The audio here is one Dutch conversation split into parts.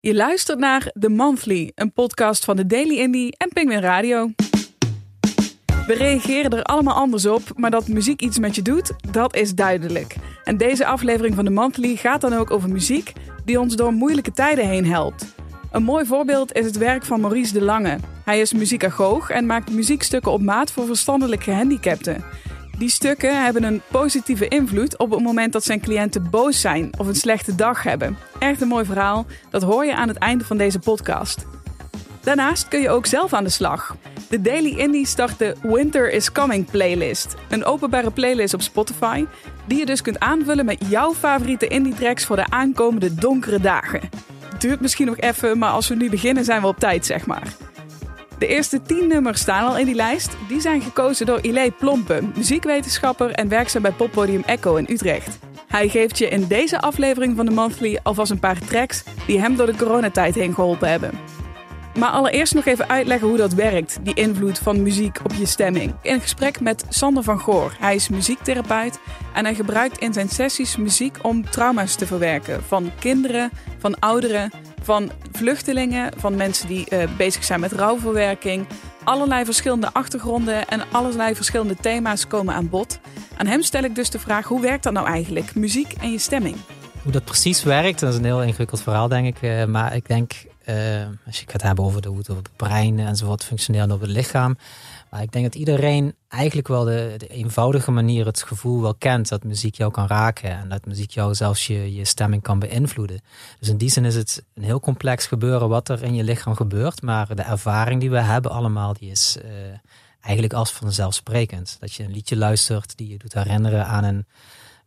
Je luistert naar The Monthly, een podcast van de Daily Indie en Penguin Radio. We reageren er allemaal anders op, maar dat muziek iets met je doet, dat is duidelijk. En deze aflevering van The Monthly gaat dan ook over muziek die ons door moeilijke tijden heen helpt. Een mooi voorbeeld is het werk van Maurice de Lange. Hij is muziekagoog en maakt muziekstukken op maat voor verstandelijk gehandicapten. Die stukken hebben een positieve invloed op het moment dat zijn cliënten boos zijn of een slechte dag hebben. Echt een mooi verhaal, dat hoor je aan het einde van deze podcast. Daarnaast kun je ook zelf aan de slag. De Daily Indie start de Winter is Coming playlist. Een openbare playlist op Spotify, die je dus kunt aanvullen met jouw favoriete indie tracks voor de aankomende donkere dagen. Duurt misschien nog even, maar als we nu beginnen zijn we op tijd, zeg maar. De eerste tien nummers staan al in die lijst. Die zijn gekozen door Ilé Plompen, muziekwetenschapper en werkzaam bij poppodium Echo in Utrecht. Hij geeft je in deze aflevering van de Monthly alvast een paar tracks die hem door de coronatijd heen geholpen hebben. Maar allereerst nog even uitleggen hoe dat werkt, die invloed van muziek op je stemming. In gesprek met Sander van Goor. Hij is muziektherapeut en hij gebruikt in zijn sessies muziek om trauma's te verwerken. Van kinderen, van ouderen, van vluchtelingen, van mensen die uh, bezig zijn met rouwverwerking. Allerlei verschillende achtergronden en allerlei verschillende thema's komen aan bod. Aan hem stel ik dus de vraag: hoe werkt dat nou eigenlijk, muziek en je stemming? Hoe dat precies werkt, dat is een heel ingewikkeld verhaal, denk ik. Uh, maar ik denk, uh, als je het hebben over de, hoe het brein enzovoort functioneert op het lichaam. Maar ik denk dat iedereen eigenlijk wel de, de, eenvoudige manier het gevoel wel kent dat muziek jou kan raken en dat muziek jou zelfs je, je stemming kan beïnvloeden. Dus in die zin is het een heel complex gebeuren wat er in je lichaam gebeurt, maar de ervaring die we hebben allemaal, die is uh, eigenlijk als vanzelfsprekend. Dat je een liedje luistert die je doet herinneren aan een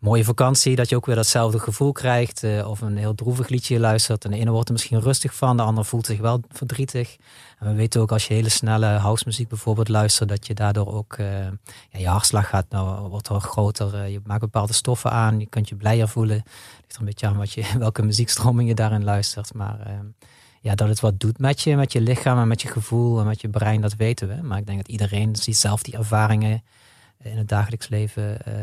mooie vakantie, dat je ook weer datzelfde gevoel krijgt. Uh, of een heel droevig liedje luistert. En de ene wordt er misschien rustig van, de ander voelt zich wel verdrietig. En we weten ook als je hele snelle housemuziek bijvoorbeeld luistert, dat je daardoor ook uh, ja, je hartslag gaat, nou, wordt er groter. Uh, je maakt bepaalde stoffen aan, je kunt je blijer voelen. Het ligt er een beetje aan wat je, welke muziekstroming je daarin luistert. Maar ja, dat het wat doet met je, met je lichaam en met je gevoel en met je brein, dat weten we. Maar ik denk dat iedereen ziet zelf die ervaringen in het dagelijks leven uh,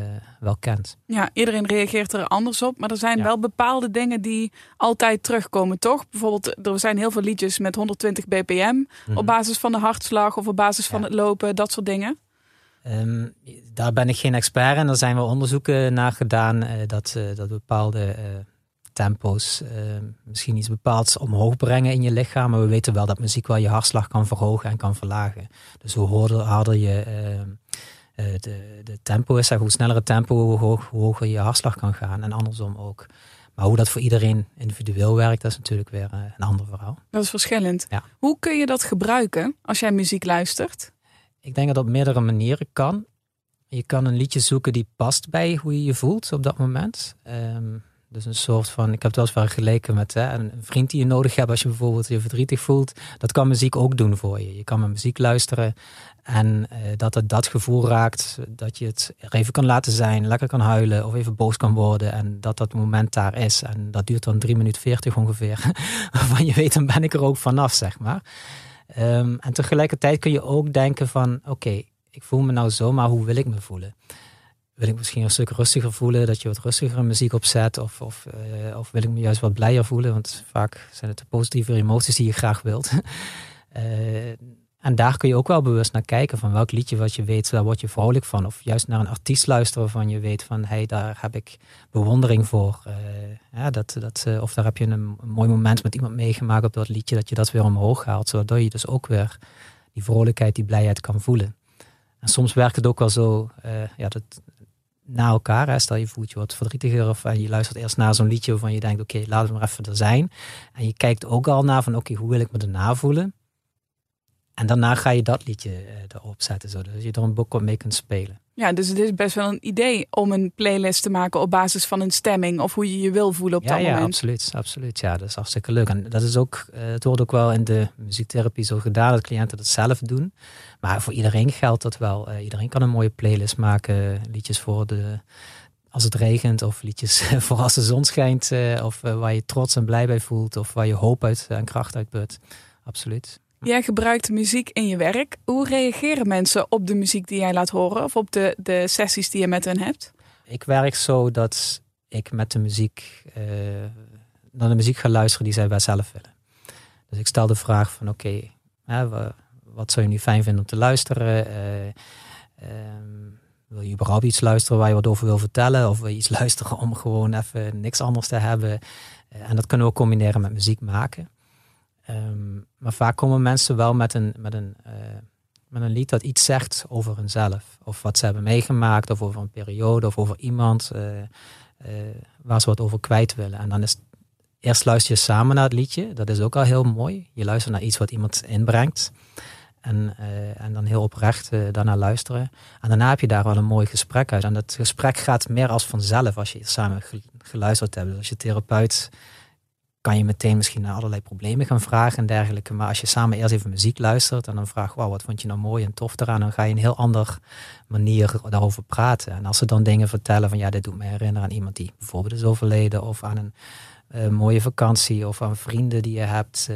wel kent. Ja, iedereen reageert er anders op. Maar er zijn wel bepaalde dingen die altijd terugkomen, toch? Bijvoorbeeld, er zijn heel veel liedjes met 120 bpm mm -hmm. op basis van de hartslag of op basis van het lopen, dat soort dingen. Um, daar ben ik geen expert in. Er zijn wel onderzoeken naar gedaan uh, dat, uh, dat bepaalde tempo's misschien iets bepaalds omhoog brengen in je lichaam. Maar we weten wel dat muziek wel je hartslag kan verhogen en kan verlagen. Dus hoe harder, je ehm, de, de tempo is, zeg, hoe sneller het tempo, hoe, hoog, hoe hoger je hartslag kan gaan. En andersom ook. Maar hoe dat voor iedereen individueel werkt, dat is natuurlijk weer uh, een ander verhaal. Dat is verschillend. Ja. Hoe kun je dat gebruiken als jij muziek luistert? Ik denk dat dat op meerdere manieren kan. Je kan een liedje zoeken die past bij hoe je je voelt op dat moment. Um, dus een soort van, ik heb het wel eens vergeleken met hè, een vriend die je nodig hebt als je bijvoorbeeld je verdrietig voelt. Dat kan muziek ook doen voor je. Je kan met muziek luisteren en uh, dat het dat gevoel raakt, dat je het er even kan laten zijn, lekker kan huilen of even boos kan worden. En dat dat moment daar is. En dat duurt dan 3 minuten 40 ongeveer. Waarvan je weet, dan ben ik er ook vanaf, zeg maar. Um, en tegelijkertijd kun je ook denken van, oké, ik voel me nou zo, maar hoe wil ik me voelen? Wil ik misschien een stuk rustiger voelen, dat je wat rustigere muziek opzet? Of, of, uh, of wil ik me juist wat blijer voelen? Want vaak zijn het de positieve emoties die je graag wilt. uh, en daar kun je ook wel bewust naar kijken van welk liedje wat je weet, daar word je vrolijk van. Of juist naar een artiest luisteren waarvan je weet van, hé, hey, daar heb ik bewondering voor. Uh, ja, dat, dat, of daar heb je een, een, mooi moment met iemand meegemaakt op dat liedje, dat je dat weer omhoog haalt. Zodat je dus ook weer die vrolijkheid, die blijheid kan voelen. En soms werkt het ook wel zo, ja, dat, na elkaar. Stel je voelt je wat verdrietiger of en je luistert eerst naar zo'n liedje waarvan je denkt, oké, okay, laat het maar even er zijn. En je kijkt ook al naar van, oké, hoe wil ik me daarna voelen? En daarna ga je dat liedje uh, erop zetten, zodat je er een boek mee kunt spelen. Ja, dus het is best wel een idee om een playlist te maken op basis van een stemming of hoe je je wil voelen op ja, dat ja, moment. absoluut, absoluut. Ja, dat is hartstikke leuk. En dat is ook, uh, het wordt ook wel in de muziektherapie zo gedaan dat cliënten dat zelf doen. Maar voor iedereen geldt dat wel. Uh, iedereen kan een mooie playlist maken, liedjes voor de als het regent of liedjes voor als de zon schijnt uh, of waar je trots en blij bij voelt of waar je hoop uit en kracht uit put. Absoluut. Jij gebruikt muziek in je werk. Hoe reageren mensen op de muziek die jij laat horen of op de, de sessies die je met hen hebt? Ik werk zo dat ik met de muziek uh, naar de muziek ga luisteren die zij bij zelf willen. Dus ik stel de vraag van oké, wat zou je nu fijn vinden om te luisteren? Ehm, wil je überhaupt iets luisteren waar je wat over wil vertellen? Of wil je iets luisteren om gewoon even niks anders te hebben? en dat kunnen we combineren met muziek maken. Ehm, maar vaak komen mensen wel met een, met, een, uh, met een lied dat iets zegt over hunzelf. Of wat ze hebben meegemaakt, of over een periode, of over iemand uh, uh, waar ze wat over kwijt willen. En dan is eerst luister je samen naar het liedje. Dat is ook al heel mooi. Je luistert naar iets wat iemand inbrengt. En, en dan heel oprecht daarna luisteren. En daarna heb je daar wel een mooi gesprek uit. En dat gesprek gaat meer als vanzelf als je samen geluisterd hebt. Dus als je therapeut kan je meteen misschien naar allerlei problemen gaan vragen en dergelijke. Maar als je samen eerst even muziek luistert en dan vraagt, wauw, wat vond je nou mooi en tof eraan? Dan ga je een heel ander manier daarover praten. En als ze dan dingen vertellen van, ja, dit doet me herinneren aan iemand die bijvoorbeeld is overleden of aan een uh, mooie vakantie of aan vrienden die je hebt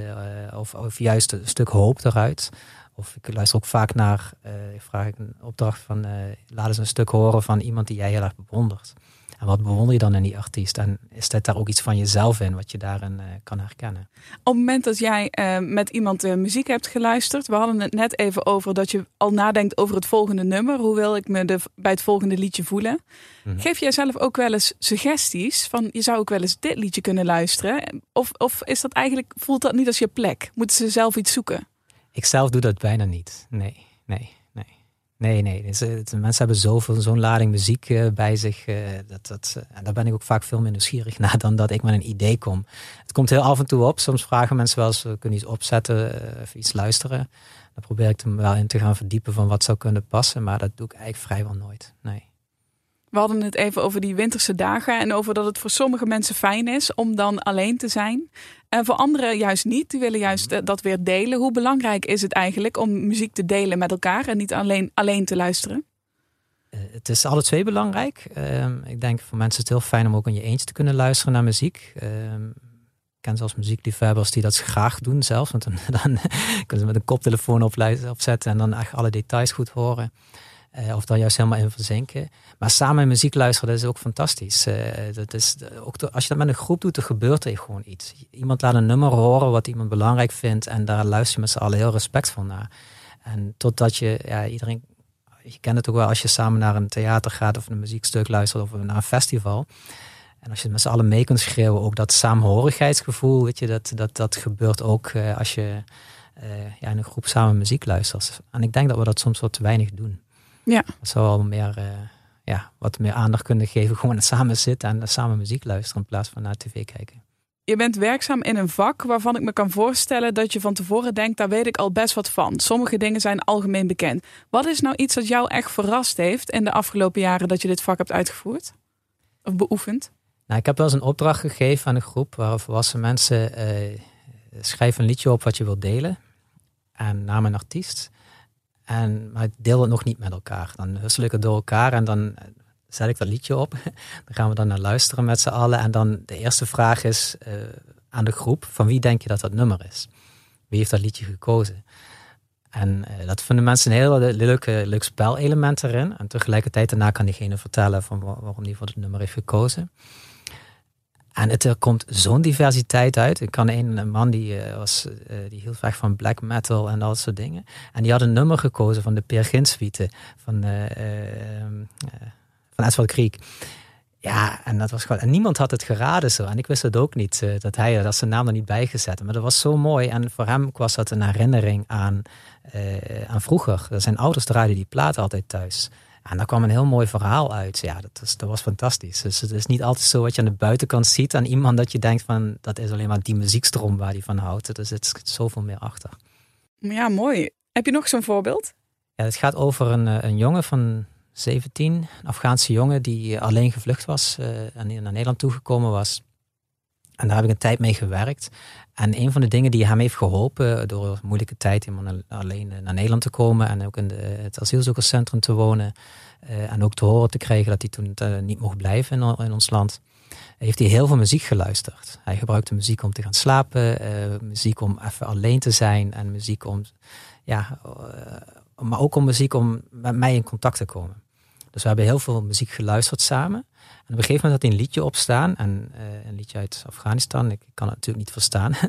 of, of juist een stuk hoop eruit. Of ik luister ook vaak naar, uh, vraag ik een opdracht van, laat eens een stuk horen van iemand die jij heel erg bewondert. En wat bewonder je dan in die artiest? En is dat daar ook iets van jezelf in wat je daarin uh, kan herkennen? Op het moment dat jij uh, met iemand uh, muziek hebt geluisterd, we hadden het net even over dat je al nadenkt over het volgende nummer. Hoe wil ik me de, bij het volgende liedje voelen? Mm Geef jij zelf ook wel eens suggesties van je zou ook wel eens dit liedje kunnen luisteren? Of, of is dat eigenlijk, voelt dat niet als je plek? Moeten ze zelf iets zoeken? Ik zelf doe dat bijna niet. Nee, nee. Nee, nee. Dus, mensen hebben zoveel, zo'n lading muziek uh, bij zich. Uh, dat, dat, en daar ben ik ook vaak veel meer nieuwsgierig naar dan dat ik met een idee kom. Het komt heel af en toe op. Soms vragen mensen wel eens, kunnen iets opzetten of iets luisteren. Dan probeer ik er wel in te gaan verdiepen van wat zou kunnen passen. Maar dat doe ik eigenlijk vrijwel nooit. Nee. We hadden het even over die winterse dagen en over dat het voor sommige mensen fijn is om dan alleen te zijn. En voor anderen juist niet. Die willen juist eh, dat weer delen. Hoe belangrijk is het eigenlijk om muziek te delen met elkaar en niet alleen, alleen te luisteren? Eh, het is alle twee belangrijk. Ehm, ik denk voor mensen is het heel fijn om ook in je eentje te kunnen luisteren naar muziek. Ehm, ik ken zelfs muziekliefhebbers die dat graag doen zelfs. Want dan, kunnen ze met een koptelefoon opzetten en dan echt alle details goed horen. Uh, of daar juist helemaal in verzinken. Maar samen muziek luisteren, dat is ook fantastisch. Uh, dat is, ook als je dat met een groep doet, dan gebeurt er gewoon iets. Iemand laat een nummer horen wat iemand belangrijk vindt. En daar luister je met z'n allen heel respectvol naar. En totdat je, ja, iedereen, je kent het ook wel als je samen naar een theater gaat of een muziekstuk luistert of naar een festival. En als je met z'n allen mee kunt schreeuwen, ook dat saamhorigheidsgevoel, weet je, dat, dat, dat gebeurt ook als je ja, in een groep samen muziek luistert. En ik denk dat we dat soms wat te weinig doen. Ja. Dat zou wel meer, uh, ja, wat meer aandacht kunnen geven. Gewoon samen zitten en samen muziek luisteren in plaats van naar tv kijken. Je bent werkzaam in een vak waarvan ik me kan voorstellen dat je van tevoren denkt, daar weet ik al best wat van. Sommige dingen zijn algemeen bekend. Wat is nou iets dat jou echt verrast heeft in de afgelopen jaren dat je dit vak hebt uitgevoerd? Of beoefend? Nou, ik heb wel eens een opdracht gegeven aan een groep waar volwassen mensen uh, schrijf een liedje op wat je wilt delen. En naam een artiest. En, maar ik deel het nog niet met elkaar. Dan hussel ik het door elkaar en dan eh, zet ik dat liedje op. Dan gaan we dan naar luisteren met z'n allen. En dan de eerste vraag is uh, aan de groep: van wie denk je dat dat nummer is? Wie heeft dat liedje gekozen? En uh, dat vinden mensen een heel leuk, leuk spelelement erin. En tegelijkertijd daarna kan diegene vertellen van waarom die voor het nummer heeft gekozen. En het, er komt zo'n diversiteit uit. Ik kan een, man die, uh, was, uh, die hield weg van black metal en dat soort dingen. En die had een nummer gekozen van de Peer Gint van, uh, van Edward Kriek. Ja, en dat was gewoon. En niemand had het geraden zo. En ik wist het ook niet dat hij dat zijn naam er niet bijgezet. Maar dat was zo mooi. En voor hem was dat een herinnering aan, aan vroeger. Zijn ouders draaiden die plaat altijd thuis. En daar kwam een heel mooi verhaal uit. Ja, dat was, dat was fantastisch. Dus het is niet altijd zo wat je aan de buitenkant ziet aan iemand dat je denkt van dat is alleen maar die muziekstroom waar hij van houdt. Dus het zit zoveel meer achter. Ja, mooi. Heb je nog zo'n voorbeeld? Ja, het gaat over een, eh, een jongen van 17, een Afghaanse jongen die alleen gevlucht was uh, en naar Nederland toegekomen was. En daar heb ik een tijd mee gewerkt. En een van de dingen die hem heeft geholpen door moeilijke tijd alleen naar Nederland te komen en ook in het asielzoekerscentrum te wonen uh, en ook te horen te krijgen dat hij toen uh, niet mocht blijven in, ons land, heeft hij heel veel muziek geluisterd. Hij gebruikte muziek om te gaan slapen, muziek om even alleen te zijn en muziek om, ja, maar ook om muziek om met mij in contact te komen. Dus we hebben heel veel muziek geluisterd samen. En op een gegeven moment had hij een liedje opstaan. En uh, een liedje uit Afghanistan. Ik kan het natuurlijk niet verstaan.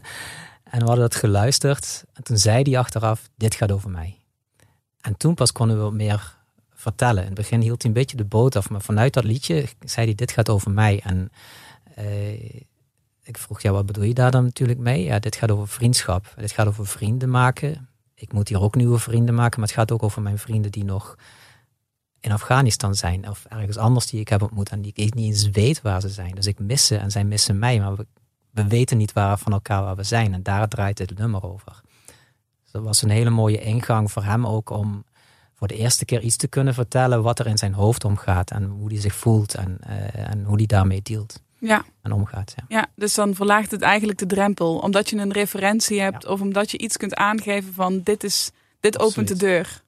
En we hadden dat geluisterd. En toen zei hij achteraf, dit gaat over mij. En toen pas konden we meer vertellen. In het begin hield hij een beetje de boot af. Maar vanuit dat liedje zei hij, dit gaat over mij. En uh, ik vroeg, ja, wat bedoel je daar dan natuurlijk mee? Ja, dit gaat over vriendschap. Dit gaat over vrienden maken. Ik moet hier ook nieuwe vrienden maken. Maar het gaat ook over mijn vrienden die nog in Afghanistan zijn. Of ergens anders die ik heb ontmoet. En die ik niet eens weet waar ze zijn. Dus ik mis ze en zij missen mij. Maar we, we weten niet waar van elkaar waar we zijn. En daar draait het nummer over. Dus dat was een hele mooie ingang voor hem ook om voor de eerste keer iets te kunnen vertellen wat er in zijn hoofd omgaat en hoe hij zich voelt en, uh, en hoe hij daarmee dealt. Ja. En omgaat. Ja. ja, dus dan verlaagt het eigenlijk de drempel. Omdat je een referentie hebt of omdat je iets kunt aangeven van dit, is, dit opent de deur.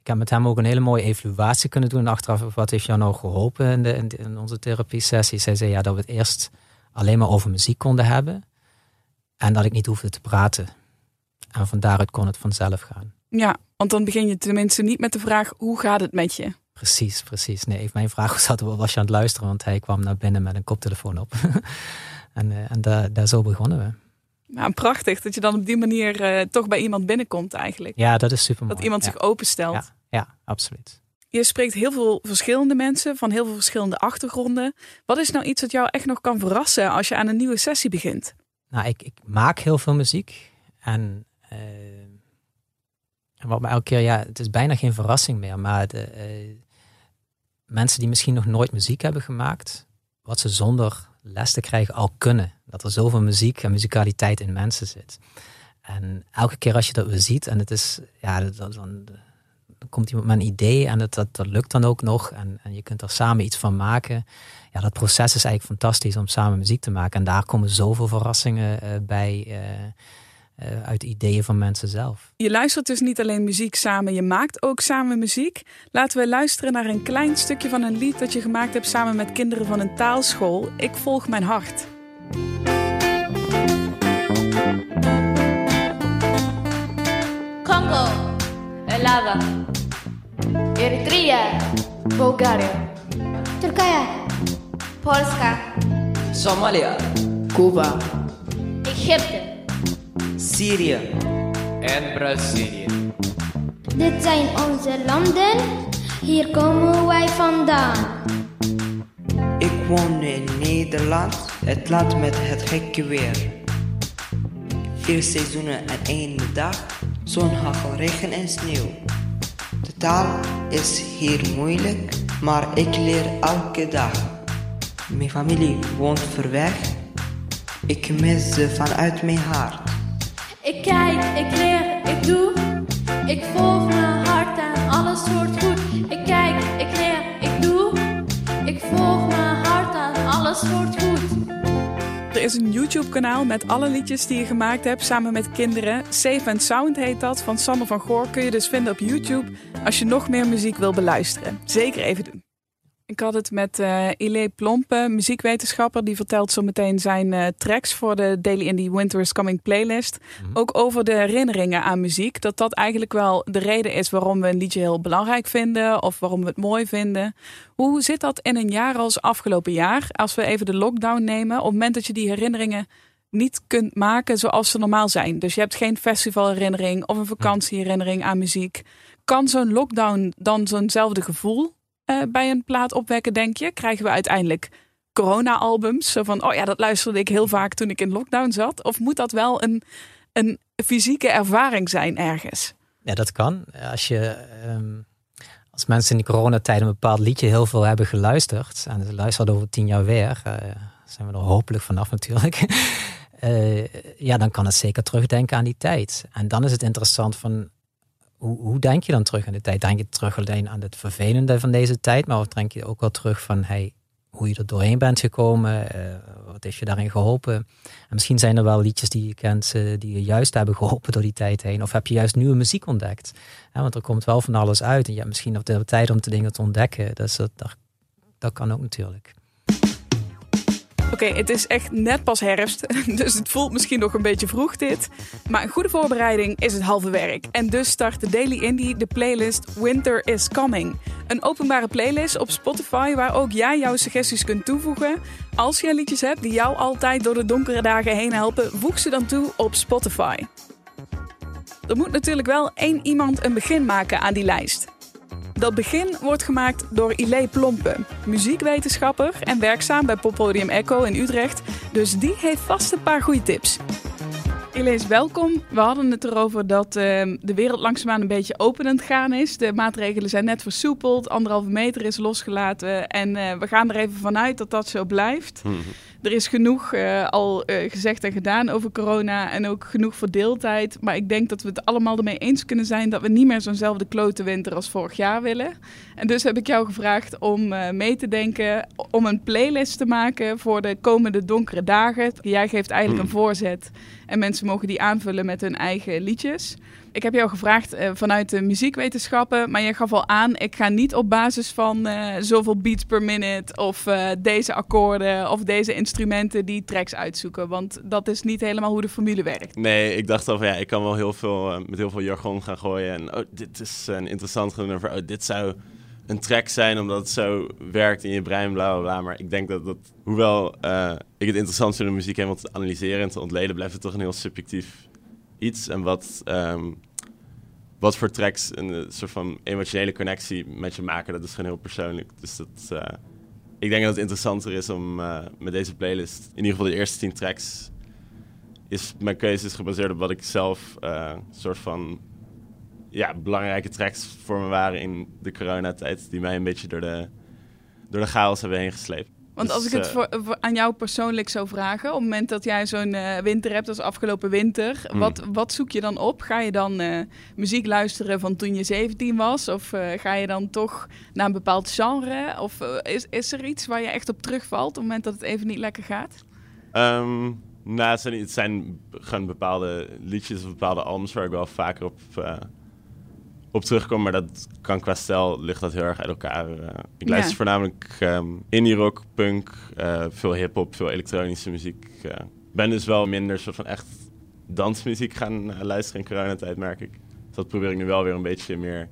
Ik heb met hem ook een hele mooie evaluatie kunnen doen achteraf. Wat heeft jou nou geholpen in, de, in, in onze therapie sessies? Hij zei ja, dat we het eerst alleen maar over muziek konden hebben. En dat ik niet hoefde te praten. En van daaruit kon het vanzelf gaan. Ja, want dan begin je tenminste niet met de vraag: hoe gaat het met je? Precies, precies. Nee, mijn vraag was, was je aan het luisteren? Want hij kwam naar binnen met een koptelefoon op. en uh, en daar, daar zo begonnen we. Nou, prachtig dat je dan op die manier uh, toch bij iemand binnenkomt eigenlijk. Ja, dat is super mooi. Dat iemand ja. zich openstelt. Ja, ja, absoluut. Je spreekt heel veel verschillende mensen van heel veel verschillende achtergronden. Wat is nou iets dat jou echt nog kan verrassen als je aan een nieuwe sessie begint? Nou, ik, ik maak heel veel muziek. En uh, en wat me elke keer, ja, het is bijna geen verrassing meer, maar de, uh, mensen die misschien nog nooit muziek hebben gemaakt, wat ze zonder les te krijgen al kunnen. Dat er zoveel muziek en muzikaliteit in mensen zit. En elke keer als je dat weer ziet, en het is, ja, dan, komt iemand met een idee en dat, dat, dat lukt dan ook nog. En, en je kunt er samen iets van maken. Ja, dat proces is eigenlijk fantastisch om samen muziek te maken. En daar komen zoveel verrassingen uh, bij. Uh, uit ideeën van mensen zelf. Je luistert dus niet alleen muziek samen, je maakt ook samen muziek. Laten we luisteren naar een klein stukje van een lied dat je gemaakt hebt samen met kinderen van een taalschool. Ik volg mijn hart. Congo, Elada, Eritrea, Bulgaria, Turkije, Polska, Somalia, Cuba, Egypte. Syrië en Brazilië. Dit zijn onze landen, hier komen wij vandaan. Ik woon in Nederland, het land met het gekke weer. Vier seizoenen en één dag, zon, hagel, regen en sneeuw. De taal is hier moeilijk, maar ik leer elke dag. Mijn familie woont ver weg, ik mis ze vanuit mijn hart. Ik kijk, ik leer, ik doe. Ik volg mijn hart en alles wordt goed. Ik kijk, ik leer, ik doe. Ik volg mijn hart en alles wordt goed. Er is een YouTube-kanaal met alle liedjes die je gemaakt hebt samen met kinderen. Safe and Sound heet dat, van Sander van Goor. Kun je dus vinden op YouTube als je nog meer muziek wil beluisteren. Zeker even doen. Ik had het met uh, Ile Plompe, muziekwetenschapper. Die vertelt zo meteen zijn uh, tracks voor de Daily Indie Winter is Coming playlist. Mm-hmm. Ook over de herinneringen aan muziek. Dat dat eigenlijk wel de reden is waarom we een liedje heel belangrijk vinden. Of waarom we het mooi vinden. Hoe zit dat in een jaar als afgelopen jaar? Als we even de lockdown nemen. Op het moment dat je die herinneringen niet kunt maken zoals ze normaal zijn. Dus je hebt geen festivalherinnering of een vakantieherinnering aan muziek. Kan zo'n lockdown dan zo'nzelfde gevoel uh, bij een plaat opwekken, denk je? Krijgen we uiteindelijk corona-albums? Zo van, oh ja, dat luisterde ik heel vaak toen ik in lockdown zat. Of moet dat wel een, een fysieke ervaring zijn ergens? Ja, dat kan. Als je... Um, als mensen in die coronatijd een bepaald liedje heel veel hebben geluisterd... en ze luisteren over tien jaar weer... Uh, zijn we er hopelijk vanaf natuurlijk... Uh, ja, dan kan het zeker terugdenken aan die tijd. En dan is het interessant van hoe, hoe, denk je dan terug aan de tijd? Denk je terug alleen aan het vervelende van deze tijd, maar of denk je ook wel terug van hey, hoe je er doorheen bent gekomen? Uh, wat heeft je daarin geholpen? En misschien zijn er wel liedjes die je kent, uh, die je juist hebben geholpen door die tijd heen. Of heb je juist nieuwe muziek ontdekt? Want er komt wel van alles uit. En je hebt misschien nog de tijd om de dingen te ontdekken. Dus dat, dat, dat kan ook natuurlijk. Oké, het is echt net pas herfst, dus het voelt misschien nog een beetje vroeg dit. Maar een goede voorbereiding is het halve werk. En dus start de Daily Indie de playlist Winter is Coming. Een openbare playlist op Spotify waar ook jij jouw suggesties kunt toevoegen. Als jij liedjes hebt die jou altijd door de donkere dagen heen helpen, voeg ze dan toe op Spotify. Er moet natuurlijk wel één iemand een begin maken aan die lijst. Dat begin wordt gemaakt door Ile Plompen, muziekwetenschapper en werkzaam bij Poppodium Echo in Utrecht. Dus die heeft vast een paar goede tips. Ilees, welkom. We hadden het erover dat uh, de wereld langzaamaan een beetje open aan het gaan is. De maatregelen zijn net versoepeld, anderhalve meter is losgelaten. En uh, we gaan er even vanuit dat dat zo blijft. Mhm. Er is genoeg uh, al gezegd en gedaan over corona en ook genoeg verdeeldheid. Maar ik denk dat we het allemaal ermee eens kunnen zijn dat we niet meer zo'nzelfde klote winter als vorig jaar willen. En dus heb ik jou gevraagd om mee te denken, om een playlist te maken voor de komende donkere dagen. Jij geeft eigenlijk een voorzet en mensen mogen die aanvullen met hun eigen liedjes. Ik heb jou gevraagd uh, vanuit de muziekwetenschappen, maar je gaf al aan, ik ga niet op basis van uh, zoveel beats per minute of uh, deze akkoorden of deze instrumenten die tracks uitzoeken, want dat is niet helemaal hoe de formule werkt. Nee, ik dacht al van ja, ik kan wel heel veel met heel veel jargon gaan gooien en oh, dit is een interessant nummer, oh, dit zou een track zijn omdat het zo werkt in je brein, bla bla bla. Maar ik denk dat, dat hoewel ik het interessant vind om muziek helemaal te analyseren en te ontleden, blijft het toch een heel subjectief iets. En wat, um, wat voor tracks een soort van emotionele connectie met je maken, dat is gewoon heel persoonlijk. Dus dat, uh, ik denk dat het interessanter is om uh, met deze playlist, in ieder geval de eerste tien tracks, is mijn keuze is gebaseerd op wat ik zelf uh, soort van ja, belangrijke tracks voor me waren in de coronatijd, die mij een beetje door de, door de chaos hebben heen gesleept. Want Dus, als ik het eh, voor, voor- aan jou persoonlijk zou vragen, op het moment dat jij zo'n eh, winter hebt als afgelopen winter, Hmm. wat, wat zoek je dan op? Ga je dan eh, muziek luisteren van toen je 17 was? Of ga je dan toch naar een bepaald genre? Of is, is er iets waar je echt op terugvalt op het moment dat het even niet lekker gaat? Ehm, nou, het zijn, het zijn gewoon bepaalde liedjes of bepaalde albums waar ik wel vaker op, op terugkom. Maar dat kan qua stijl, ligt dat heel erg uit elkaar. eh. ik Ja. luister voornamelijk ehm, indie rock, punk, eh, veel hip-hop, veel elektronische muziek. Ik ben dus wel minder soort van echt dansmuziek gaan eh, luisteren in coronatijd, merk ik. Dus dat probeer ik nu wel weer een beetje meer,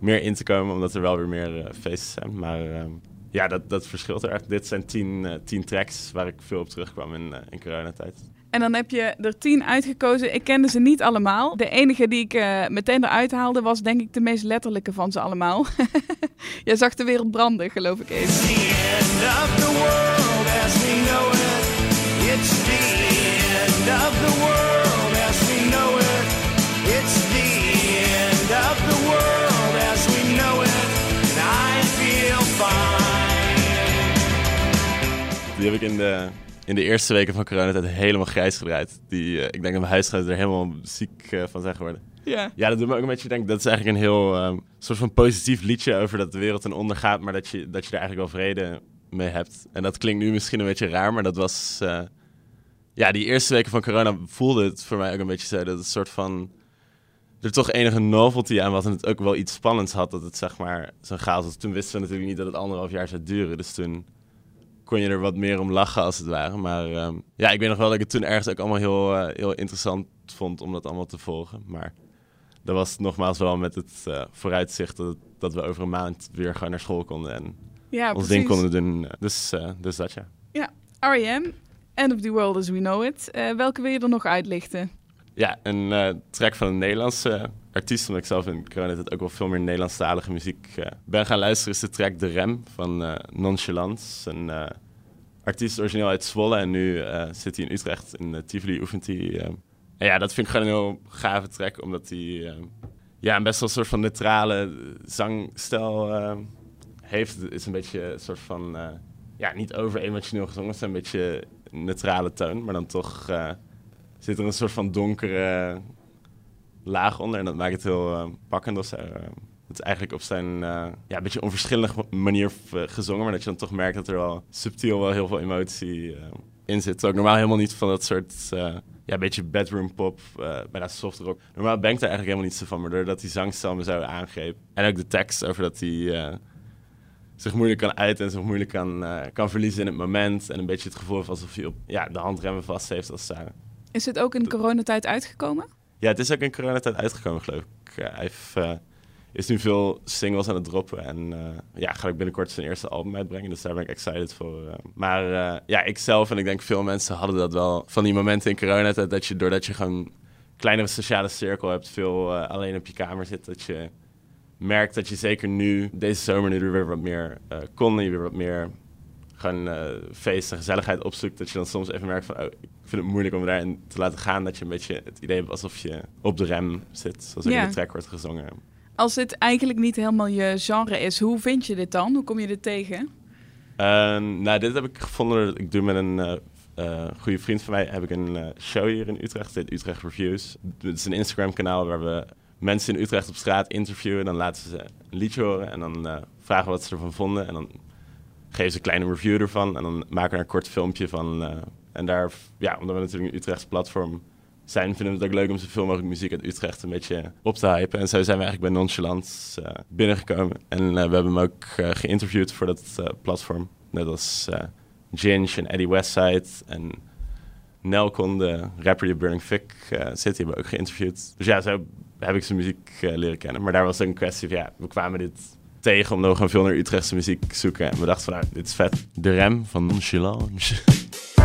meer in te komen, omdat er wel weer meer eh, feesten zijn. Maar ehm, ja, dat, dat verschilt er echt. Dit zijn tien, eh, tien tracks waar ik veel op terugkwam in, eh, in coronatijd. En dan heb je er tien uitgekozen. Ik kende ze niet allemaal. De enige die ik eh, meteen eruit haalde was denk ik de meest letterlijke van ze allemaal. Jij zag de wereld branden, geloof ik even. end of the world as we know it. It's the end of the world as we know it. It's the end of the world as we know it. And I feel fine. Die heb ik in de, in de eerste weken van coronatijd helemaal grijs gedraaid. Die, eh, ik denk dat mijn huisgenoten er helemaal ziek eh, van zijn geworden. Ja. Ja, dat doet me ook een beetje denken. Dat is eigenlijk een heel ehm, soort van positief liedje over dat de wereld ten onder gaat, maar dat je, dat je er eigenlijk wel vrede mee hebt. En dat klinkt nu misschien een beetje raar, maar dat was. eh, ja, die eerste weken van corona voelde het voor mij ook een beetje zo. Dat het soort van. Er toch enige novelty aan was en het ook wel iets spannends had. Dat het zeg maar zo'n chaos was. Toen wisten we natuurlijk niet dat het anderhalf jaar zou duren. Dus toen kon je er wat meer om lachen als het ware. Maar ehm, ja, ik weet nog wel dat ik het toen ergens ook allemaal heel, eh, heel interessant vond om dat allemaal te volgen. Maar dat was nogmaals wel met het eh, vooruitzicht dat, dat we over een maand weer gewoon naar school konden en Ja, ons precies. ding konden doen. Dus, eh, dus dat ja. R.E.M. End of the World as We Know It. Welke wil je er nog uitlichten? Ja, een track van een Nederlandse artiest, omdat ik zelf in coronatijd ook wel veel meer Nederlandstalige muziek eh, ben gaan luisteren, is de track De Rem van eh Nonchalance. Een eh, artiest origineel uit Zwolle en nu zit hij in Utrecht. In uh, Tivoli oefent hij. eh. En ja, dat vind ik gewoon een heel gave track, omdat hij eh, ja, een best wel een soort van neutrale zangstijl eh, heeft. Het is een beetje een soort van, ja, niet over emotioneel gezongen, het is een beetje neutrale toon, maar dan toch... zit er een soort van donkere laag onder. En dat maakt het heel eh, pakkend of zo. Eh, het is eigenlijk op zijn eh, ja, een beetje onverschillige manier gezongen. Maar dat je dan toch merkt dat er wel subtiel wel heel veel emotie in zit. Ook normaal helemaal niet van dat soort... eh, ja, beetje bedroom pop, bijna soft rock. Normaal ben ik daar eigenlijk helemaal niet zo van. Maar doordat die zangstel me zo aangreep. En ook de tekst over dat hij zich moeilijk kan uiten en zich moeilijk kan, kan verliezen in het moment. En een beetje het gevoel heeft alsof hij op ja, de handremmen vast heeft als het ware. Is het ook in coronatijd uitgekomen? Ja, het is ook in coronatijd uitgekomen, geloof ik. Eh, hij eh, is nu veel singles aan het droppen. En eh, ja, ga ik binnenkort zijn eerste album uitbrengen. Dus daar ben ik excited voor. maar eh, ja, ik zelf en ik denk veel mensen hadden dat wel. Van die momenten in corona, dat, dat je doordat je gewoon kleinere sociale cirkel hebt, veel alleen op je kamer zit, dat je merkt dat je zeker nu, deze zomer, nu er weer wat meer kon, en je weer wat meer gewoon eh, feest en gezelligheid opzoekt, dat je dan soms even merkt van, oh, ik vind het moeilijk om daarin te laten gaan, dat je een beetje het idee hebt alsof je op de rem zit, zoals Ja. in de track wordt gezongen. Als dit eigenlijk niet helemaal je genre is, hoe vind je dit dan? Hoe kom je dit tegen? Eh, nou, dit heb ik gevonden. Ik doe met een eh eh, goede vriend van mij heb ik een show hier in Utrecht. Heet Utrecht Reviews. Het is een Instagram-kanaal waar we mensen in Utrecht op straat interviewen. Dan laten ze een liedje horen en dan vragen wat ze ervan vonden. En dan geven ze een kleine review ervan. En dan maken we een kort filmpje van. eh, en daar, ja, omdat we natuurlijk een Utrechts platform zijn, vinden we het ook leuk om zoveel mogelijk muziek uit Utrecht een beetje op te hypen. En zo zijn we eigenlijk bij Nonchalant eh, binnengekomen. En eh, we hebben hem ook geïnterviewd voor dat platform. Net als Ginge en Eddie Westside en Nelcon, de rapper die Burning Fick zit, hebben we ook geïnterviewd. Dus ja, zo heb ik zijn muziek leren kennen. Maar daar was ook een kwestie van, ja, we kwamen dit tegen omdat we gewoon veel naar Utrechtse muziek zoeken. En we dachten van, nou, dit is vet. De Rem van Nonchalance.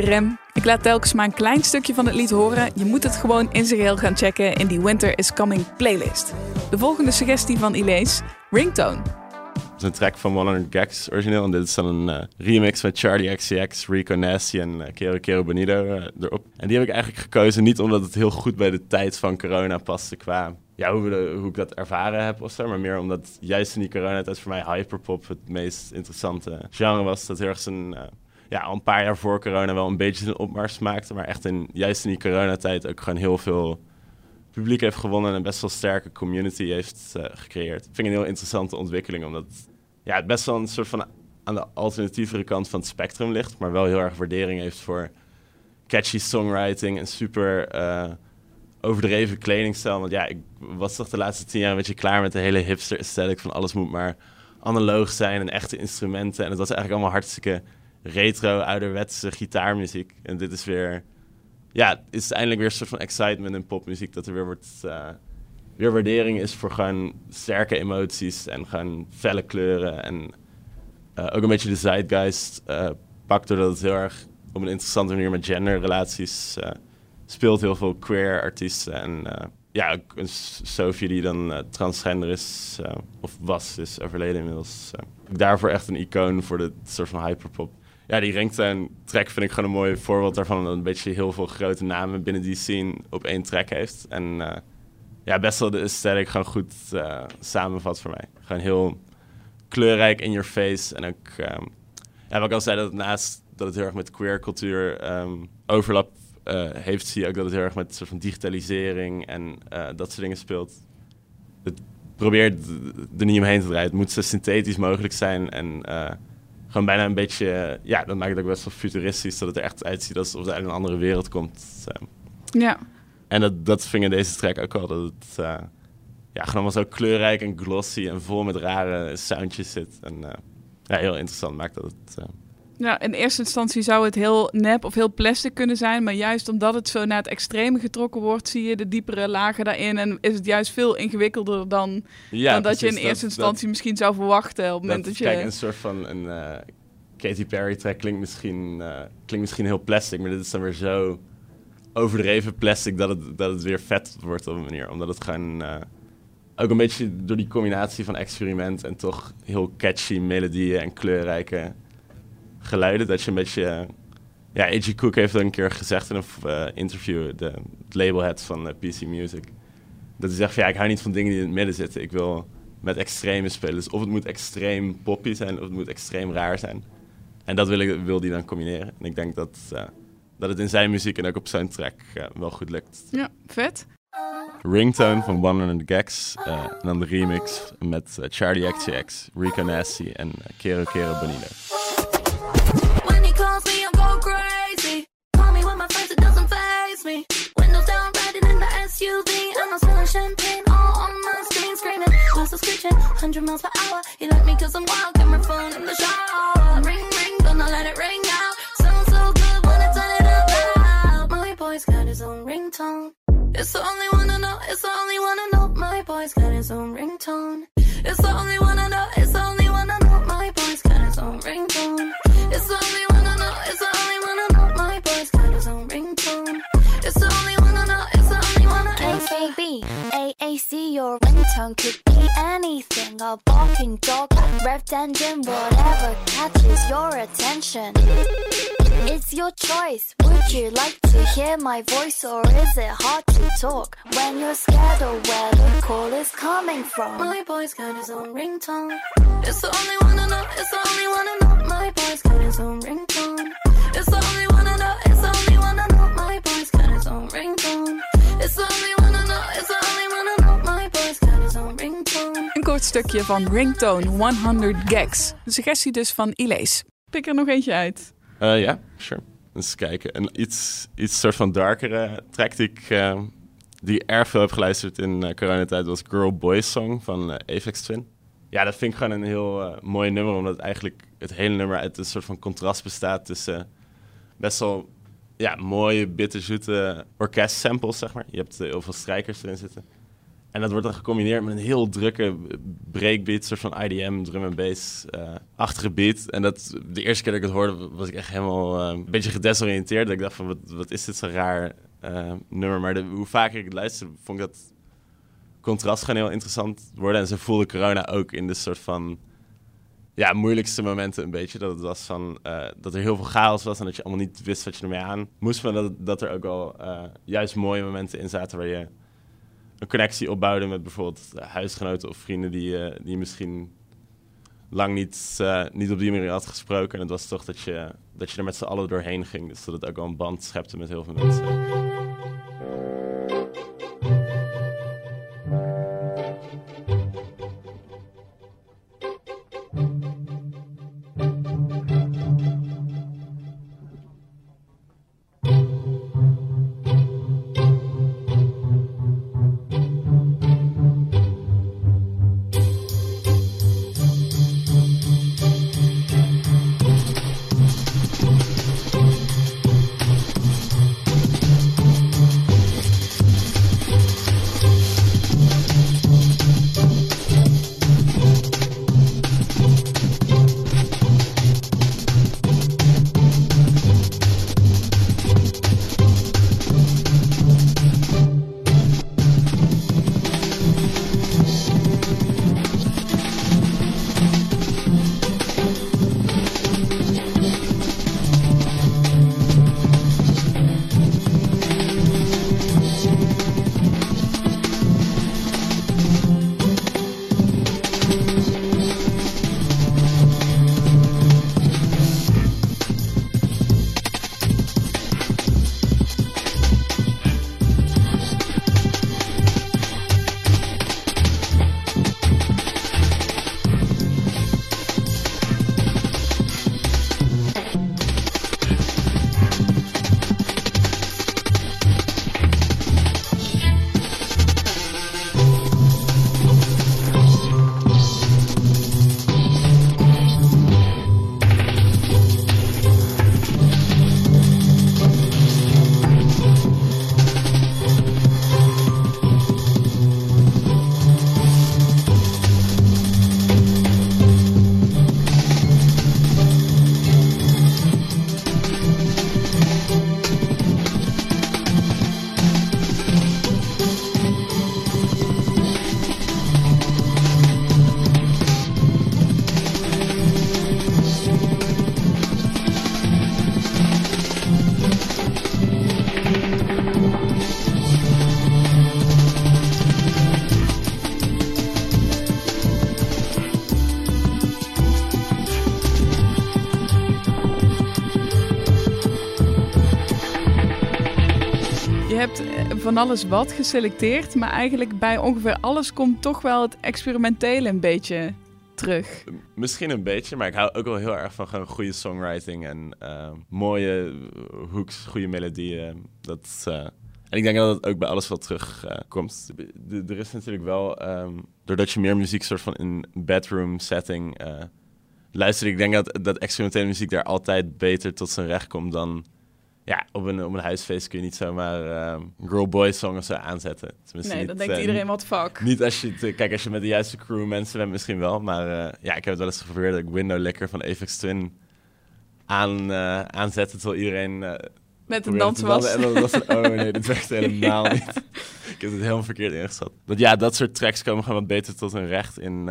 rem. Ik laat telkens maar een klein stukje van het lied horen. Je moet het gewoon in zijn geheel gaan checken in die Winter is Coming playlist. De volgende suggestie van Ilees, Ringtone. Het is een track van 100 Gags origineel. En dit is dan een eh, remix met Charlie XCX, Rico Nasty en eh, Kero Kero Bonito eh, erop. En die heb ik eigenlijk gekozen niet omdat het heel goed bij de tijd van corona paste qua ja, hoe, hoe ik dat ervaren heb of zo. Maar meer omdat juist in die coronatijd voor mij hyperpop het meest interessante genre was. Dat heel erg zijn, ja, al een paar jaar voor corona wel een beetje zijn opmars maakte. Maar echt in, juist in die coronatijd ook gewoon heel veel publiek heeft gewonnen en een best wel sterke community heeft eh, gecreëerd. Vind ik een heel interessante ontwikkeling, omdat ja, het best wel een soort van aan de alternatievere kant van het spectrum ligt, maar wel heel erg waardering heeft voor catchy songwriting en super eh, overdreven kledingstijl. Want ja, ik was toch de laatste tien jaar een beetje klaar met de hele hipster aesthetic van alles moet maar analoog zijn en echte instrumenten. En het was eigenlijk allemaal hartstikke retro, ouderwetse gitaarmuziek. En dit is weer, ja, is eindelijk weer een soort van excitement in popmuziek dat er weer wordt, eh, weer waardering is voor gewoon sterke emoties en gewoon felle kleuren en eh, ook een beetje de zeitgeist eh pakt doordat het heel erg op een interessante manier met genderrelaties speelt. Heel veel queer artiesten en ja, een Sophie die dan transgender is, of was, is overleden inmiddels. daarvoor echt een icoon voor de soort van hyperpop. Ja, die Ringtone track vind ik gewoon een mooi voorbeeld daarvan. Dat een beetje heel veel grote namen binnen die scene op één track heeft. En eh, ja, best wel de aesthetic gewoon goed eh, samenvat voor mij. Gewoon heel kleurrijk in your face. En ook, ehm, ja, wat ik al zei, dat het naast dat het heel erg met queer cultuur ehm, overlap eh, heeft, zie je ook dat het heel erg met soort van digitalisering en dat soort dingen speelt. Het probeert er niet omheen te draaien. Het moet zo synthetisch mogelijk zijn en gewoon bijna een beetje, eh, ja, dat maakt het ook best wel futuristisch, dat het er echt uitziet alsof het uit een andere wereld komt. Ja, en dat, dat ving in deze track ook wel. Dat het eh, ja, gewoon allemaal zo kleurrijk en glossy en vol met rare soundjes zit. En eh, ja, heel interessant maakt dat het. Ja, in eerste instantie zou het heel nep of heel plastic kunnen zijn. Maar juist omdat het zo naar het extreme getrokken wordt, zie je de diepere lagen daarin. En is het juist veel ingewikkelder dan, Ja, dan dat je in eerste instantie misschien zou verwachten. Op het moment dat, je. Kijk, een soort van een eh, Katy Perry track klinkt misschien, eh, klinkt misschien heel plastic, maar dit is dan weer zo overdreven plastic dat het, dat het weer vet wordt op een manier. Omdat het gewoon eh, ook een beetje door die combinatie van experiment en toch heel catchy melodieën en kleurrijke geluiden, dat je een beetje... eh, ja, A.G. Cook heeft dat een keer gezegd in een eh, interview, de, het labelhead van eh, PC Music. Dat hij zegt van ja, ik hou niet van dingen die in het midden zitten. Ik wil met extreme spelen. Dus of het moet extreem poppy zijn, of het moet extreem raar zijn. En dat wil, ik, wil die dan combineren. En ik denk dat, dat het in zijn muziek en ook op zijn track wel goed lukt. Ja, vet. Ringtone van 100 Gags. eh, en dan de remix met Charlie XCX, Rico Nasty en Kero Kero Bonito. Go crazy. Call me with my friends, it doesn't phase me. Windows down, riding in the SUV. And I'm smelling champagne all on my screen, screaming. Glasses screeching, 100 miles per hour. He like me cause I'm wild, camera phone in the shower. Ring, ring, gonna let it ring out. Sounds so good, wanna turn it up loud. My boy's got his own ringtone. It's the only one I know, it's the only one I know. My boy's got his own ringtone. It's the only one I know, it's the only one I know. My boy's got his own ringtone. It's the only AAC, your ringtone could be anything. A barking dog, revved engine, whatever catches your attention. It's your choice. Would you like to hear my voice or is it hard to talk when you're scared of where the call is coming from? My boy's got his own ringtone. It's the only one I know, stukje van Ringtone 100 Gags. De suggestie dus van Ilees. Pik er nog eentje uit. Eh, Ja, sure. Eens kijken. Een iets, iets soort van darkere track die ik, eh, die erg veel heb geluisterd in eh, coronatijd was Girl Boy Song van Aphex Twin. Ja, dat vind ik gewoon een heel mooi nummer, omdat het eigenlijk het hele nummer uit een soort van contrast bestaat tussen best wel ja, mooie, bitterzoete orkestsamples, zeg maar. Je hebt heel veel strijkers erin zitten. En dat wordt dan gecombineerd met een heel drukke breakbeat, soort van IDM, drum en bass, eh, achtige beat. En dat, de eerste keer dat ik het hoorde, was ik echt helemaal eh, een beetje gedesoriënteerd. Dat ik dacht van, wat, wat is dit zo'n raar eh, nummer? Maar de, hoe vaker ik het luisterde, vond ik dat contrast gewoon heel interessant worden. En ze voelde corona ook in de soort van ja, moeilijkste momenten een beetje. Dat het was van dat er heel veel chaos was en dat je allemaal niet wist wat je ermee aan moest. Maar dat, dat er ook wel juist mooie momenten in zaten waar je een connectie opbouwde met bijvoorbeeld huisgenoten of vrienden die, eh, die misschien lang niet, eh, niet op die manier had gesproken. En het was toch dat je, dat je er met z'n allen doorheen ging. Dus dat het ook wel een band schepte met heel veel mensen. Alles wat geselecteerd, maar eigenlijk bij ongeveer alles komt toch wel het experimentele een beetje terug. Misschien een beetje, maar ik hou ook wel heel erg van goede songwriting en eh, mooie hooks, goede melodieën. Dat, eh, en ik denk dat het ook bij alles wel terugkomt. komt. er is natuurlijk wel, ehm, doordat je meer muziek soort van in bedroom setting luistert, ik denk dat, dat experimentele muziek daar altijd beter tot zijn recht komt dan ja, op een, op een huisfeest kun je niet zomaar uh, girl boy song of zo aanzetten. Tenminste, nee, dan denkt uh, iedereen wat fuck. Niet als je, kijk, als je met de juiste crew mensen bent misschien wel. Maar uh, ja, ik heb het wel eens geprobeerd dat ik Window Licker van Apex Twin aan, uh, aanzette terwijl iedereen... met een dans was. En dan was het, oh nee, dit werkt helemaal niet. ik heb het helemaal verkeerd ingezet. Want ja, dat soort tracks komen gewoon wat beter tot hun recht in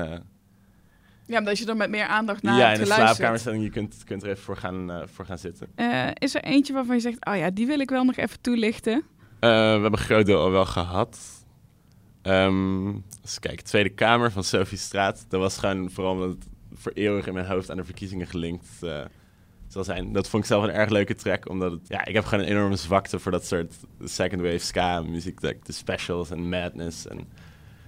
ja, omdat je er met meer aandacht naar Ja, in de slaapkamerstelling, je kunt, kunt er even voor gaan, uh, voor gaan zitten. Uh, is er eentje waarvan je zegt, oh ja, die wil ik wel nog even toelichten? Uh, we hebben een groot deel al wel gehad. Um, dus kijk, Tweede Kamer van Sophie Straat. Dat was gewoon vooral omdat het voor eeuwig in mijn hoofd aan de verkiezingen gelinkt zal zijn. Dat vond ik zelf een erg leuke track, omdat het, ja, ik heb gewoon een enorme zwakte voor dat soort second wave ska muziek, de specials en madness en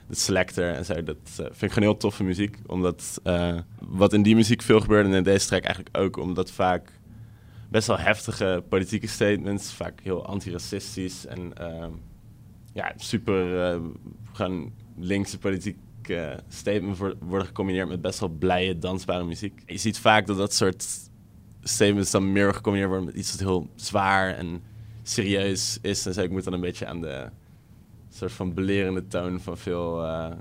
de Selector en zo. Dat uh, vind ik gewoon heel toffe muziek. Omdat uh, wat in die muziek veel gebeurde en in deze track eigenlijk ook. Omdat vaak best wel heftige politieke statements, vaak heel antiracistisch en uh, ja, super uh, gewoon linkse politieke statements worden gecombineerd met best wel blije, dansbare muziek. Je ziet vaak dat dat soort statements dan meer gecombineerd worden met iets wat heel zwaar en serieus is. En zo, ik moet dan een beetje aan de soort van belerende toon van veel uh,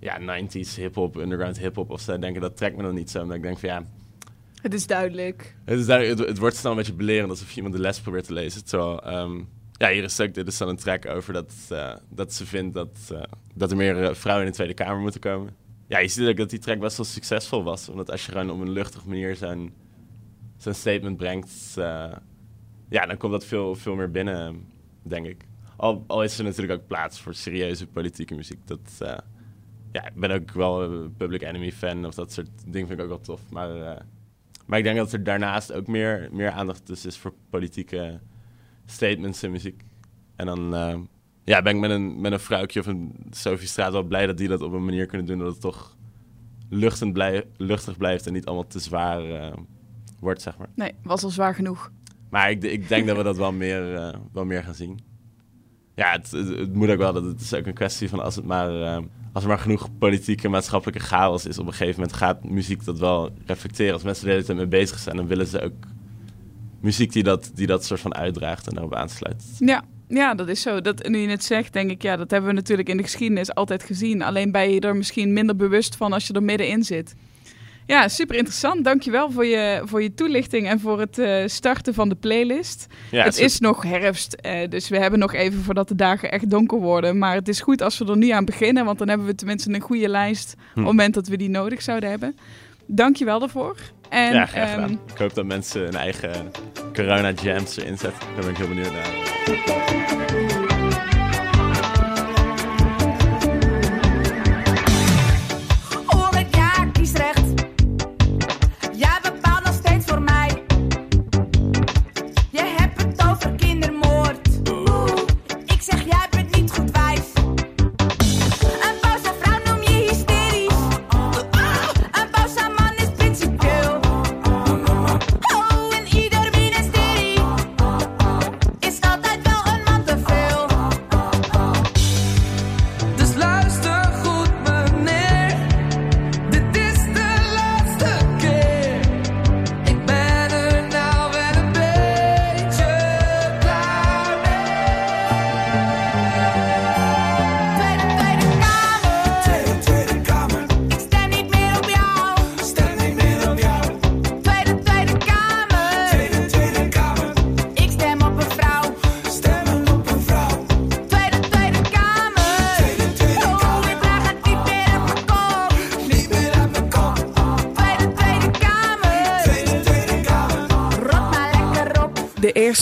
ja, 90s hip-hop, underground hip-hop of zo denken. Dat trekt me dan niet zo. Omdat ik denk van ja. Het is duidelijk. Het, is duidelijk, het, het wordt snel een beetje belerend alsof je iemand de les probeert te lezen. Terwijl, um, ja, hier is ook, dit is dan een track over dat, uh, dat ze vindt dat, uh, dat er meer vrouwen in de Tweede Kamer moeten komen. Ja, je ziet ook dat die track best wel succesvol was. Omdat als je gewoon op een luchtige manier zo'n zo'n statement brengt, ja, dan komt dat veel, veel meer binnen, denk ik. Al, al, is er natuurlijk ook plaats voor serieuze politieke muziek. Dat, uh, ja, ik ben ook wel een Public Enemy fan of dat soort dingen vind ik ook wel tof. Maar, uh, maar ik denk dat er daarnaast ook meer, meer aandacht dus is voor politieke statements in muziek. En dan uh, ja, ben ik met een, met een vrouwtje of een Sophie Straat wel blij dat die dat op een manier kunnen doen dat het toch luchtend blij, luchtig blijft en niet allemaal te zwaar wordt, zeg maar. Nee, was al zwaar genoeg. Maar ik, ik denk dat we dat wel meer, wel meer gaan zien ja, het, moet ook wel. Dat het is ook een kwestie van als het maar, uh, als er maar genoeg politieke en maatschappelijke chaos is, op een gegeven moment gaat muziek dat wel reflecteren. Als mensen er de hele tijd mee bezig zijn, dan willen ze ook muziek die dat, die dat soort van uitdraagt en daarop aansluit. Ja. Ja, dat is zo. Dat, nu je het zegt, denk ik, ja, dat hebben we natuurlijk in de geschiedenis altijd gezien. Alleen ben je er misschien minder bewust van als je er middenin zit. Ja, super interessant. Dankjewel voor je, voor je toelichting en voor het uh, starten van de playlist. Ja, het is nog herfst, uh, dus we hebben nog even voordat de dagen echt donker worden. Maar het is goed als we er nu aan beginnen, want dan hebben we tenminste een goede lijst hm. op het moment dat we die nodig zouden hebben. Dankjewel daarvoor. En, ja, graag um, Ik hoop dat mensen hun eigen corona-jams erin zetten. Daar ben ik heel benieuwd naar.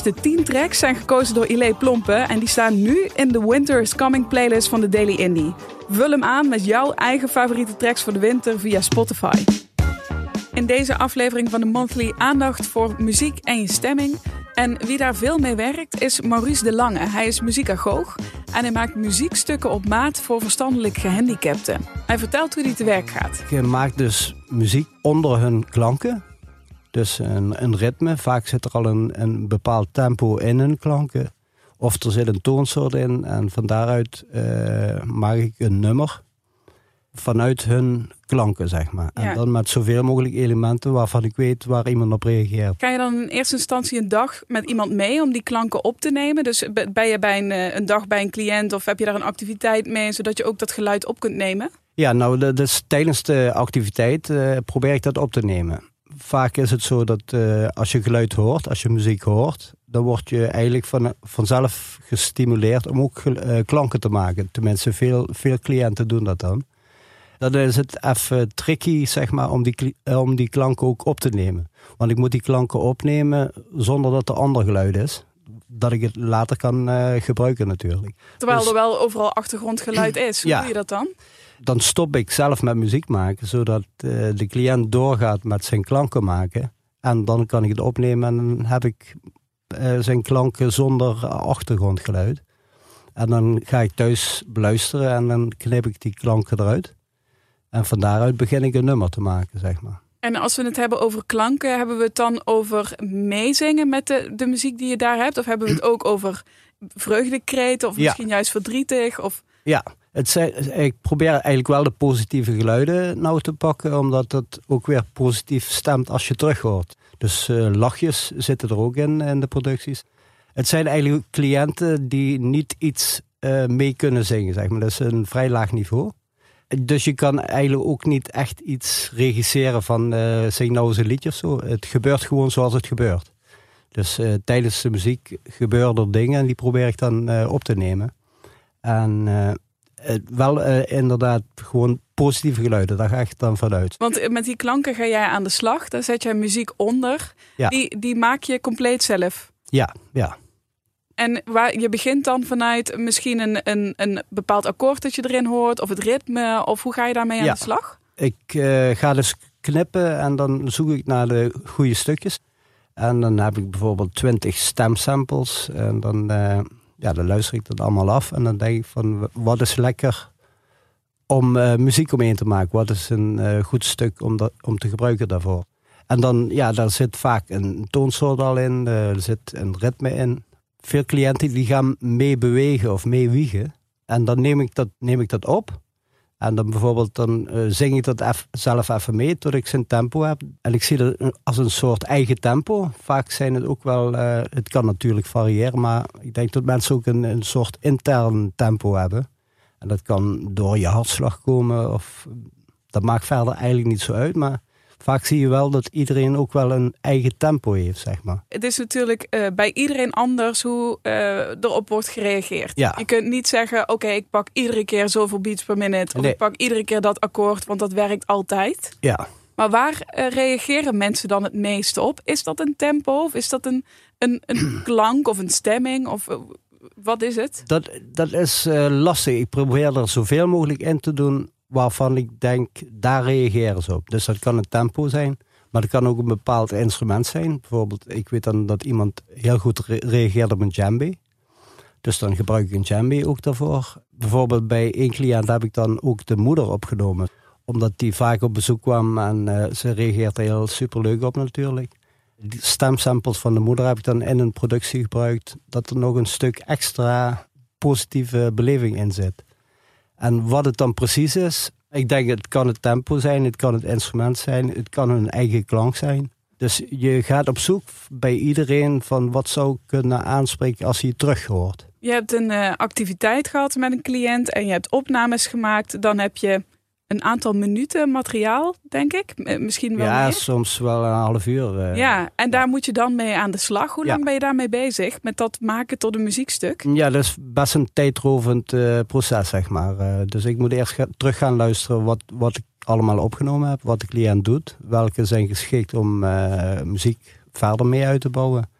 Eerste 10 tracks zijn gekozen door Ile Plompe en die staan nu in de Winter is Coming playlist van de Daily Indie. Vul hem aan met jouw eigen favoriete tracks voor de winter via Spotify. In deze aflevering van de Monthly aandacht voor muziek en je stemming. En wie daar veel mee werkt is Maurice de Lange. Hij is muziekagoog en hij maakt muziekstukken op maat voor verstandelijk gehandicapten. Hij vertelt hoe hij te werk gaat. Je maakt dus muziek onder hun klanken. Dus een, een ritme. Vaak zit er al een, een bepaald tempo in hun klanken. Of er zit een toonsoort in. En van daaruit eh, maak ik een nummer. Vanuit hun klanken, zeg maar. Ja. En dan met zoveel mogelijk elementen waarvan ik weet waar iemand op reageert. Ga je dan in eerste instantie een dag met iemand mee om die klanken op te nemen? Dus be- ben je bij een, eh, een dag bij een cliënt of heb je daar een activiteit mee, zodat je ook dat geluid op kunt nemen? Ja, nou, is tijdens de activiteit eh, probeer ik dat op te nemen. Vaak is het zo dat eh, als je geluid hoort, als je muziek hoort, dan word je eigenlijk van, vanzelf gestimuleerd om ook eh, klanken te maken. Tenminste, veel, veel cliënten doen dat dan. Dan is het even tricky, zeg maar, om die, eh, om die klanken ook op te nemen. Want ik moet die klanken opnemen zonder dat er ander geluid is. Dat ik het later kan gebruiken natuurlijk. Terwijl Dus- er wel overal achtergrondgeluid is. Hoe Ja. doe je dat dan? Dan stop ik zelf met muziek maken, zodat eh, de cliënt doorgaat met zijn klanken maken. En dan kan ik het opnemen en dan heb ik eh, zijn klanken zonder achtergrondgeluid. En dan ga ik thuis beluisteren en dan knip ik die klanken eruit. En van daaruit begin ik een nummer te maken, zeg maar. En als we het hebben over klanken, hebben we het dan over meezingen met de, de muziek die je daar hebt? Of hebben we het ook over vreugdekreten of Ja. misschien juist verdrietig? Of... Ja, het zijn, ik probeer eigenlijk wel de positieve geluiden nou te pakken, omdat het ook weer positief stemt als je terug hoort. Dus eh, lachjes zitten er ook in, in de producties. Het zijn eigenlijk cliënten die niet iets eh, mee kunnen zingen, zeg maar. Dat is een vrij laag niveau. Dus je kan eigenlijk ook niet echt iets regisseren van eh zing nou eens een liedje of zo. Het gebeurt gewoon zoals het gebeurt. Dus tijdens de muziek gebeuren er dingen en die probeer ik dan op te nemen. En wel eh, inderdaad gewoon positieve geluiden, daar ga ik dan vanuit. Want eh, met die klanken ga jij aan de slag. Daar zet jij muziek onder. Ja. Die, die maak je compleet zelf. Ja, ja. En waar, je begint dan vanuit misschien een, een, een bepaald akkoord dat je erin hoort, of het ritme, of hoe ga je daarmee aan Ja. de slag? Ik eh, ga dus knippen en dan zoek ik naar de goede stukjes. En dan heb ik bijvoorbeeld 20 stemsamples. En dan, ja, dan luister ik dat allemaal af. En dan denk ik van, wat is lekker om eh, muziek omheen te maken? Wat is een eh, goed stuk om, dat, om te gebruiken daarvoor? En dan, ja, daar zit vaak een toonsoort al in. er zit een ritme in. Veel cliënten die gaan mee bewegen of mee wiegen. En dan neem ik dat, neem ik dat op. En dan bijvoorbeeld dan eh, zing ik dat zelf even mee tot ik zijn tempo heb. En ik zie dat als een soort eigen tempo. Vaak zijn het ook wel, eh, het kan natuurlijk variëren, maar ik denk dat mensen ook een, een soort intern tempo hebben. En dat kan door je hartslag komen of dat maakt verder eigenlijk niet zo uit. Maar vaak zie je wel dat iedereen ook wel een eigen tempo heeft, zeg maar. Het is natuurlijk eh, bij iedereen anders hoe eh, erop wordt gereageerd. Ja. Je kunt niet zeggen, oké, ik pak iedere keer zoveel beats per minute. Of Nee. ik pak iedere keer dat akkoord, want dat werkt altijd. Ja, Maar waar eh, reageren mensen dan het meeste op? Is dat een tempo of is dat een, een, een klank of een stemming? Of wat is het? Dat, dat is lastig. Ik probeer er zoveel mogelijk in te doen waarvan ik denk, daar reageren ze op. Dus dat kan een tempo zijn, maar dat kan ook een bepaald instrument zijn. Bijvoorbeeld, ik weet dan dat iemand heel goed re- reageert op een djembe. Dus dan gebruik ik een djembe ook daarvoor. Bijvoorbeeld bij één cliënt heb ik dan ook de moeder opgenomen. Omdat die vaak op bezoek kwam en eh, ze reageert er heel superleuk op natuurlijk. Die stemsamples van de moeder heb ik dan in een productie gebruikt. Dat er nog een stuk extra positieve beleving in zit. En wat het dan precies is, ik denk het kan het tempo zijn, het kan het instrument zijn, het kan hun eigen klank zijn. Dus je gaat op zoek bij iedereen van wat zou kunnen aanspreken als hij terug hoort. Je hebt een eh, activiteit gehad met een cliënt en je hebt opnames gemaakt. Dan heb je een aantal minuten materiaal, denk ik. Misschien wel ja, meer. soms wel een half uur. eh. Ja, en daar moet je dan mee aan de slag. Hoe Ja. lang ben je daarmee bezig? Met dat maken tot een muziekstuk? Ja, dat is best een tijdrovend eh, proces, zeg maar. Eh, dus ik moet eerst ga- terug gaan luisteren wat, wat ik allemaal opgenomen heb, wat de cliënt doet, welke zijn geschikt om muziek verder mee uit te bouwen.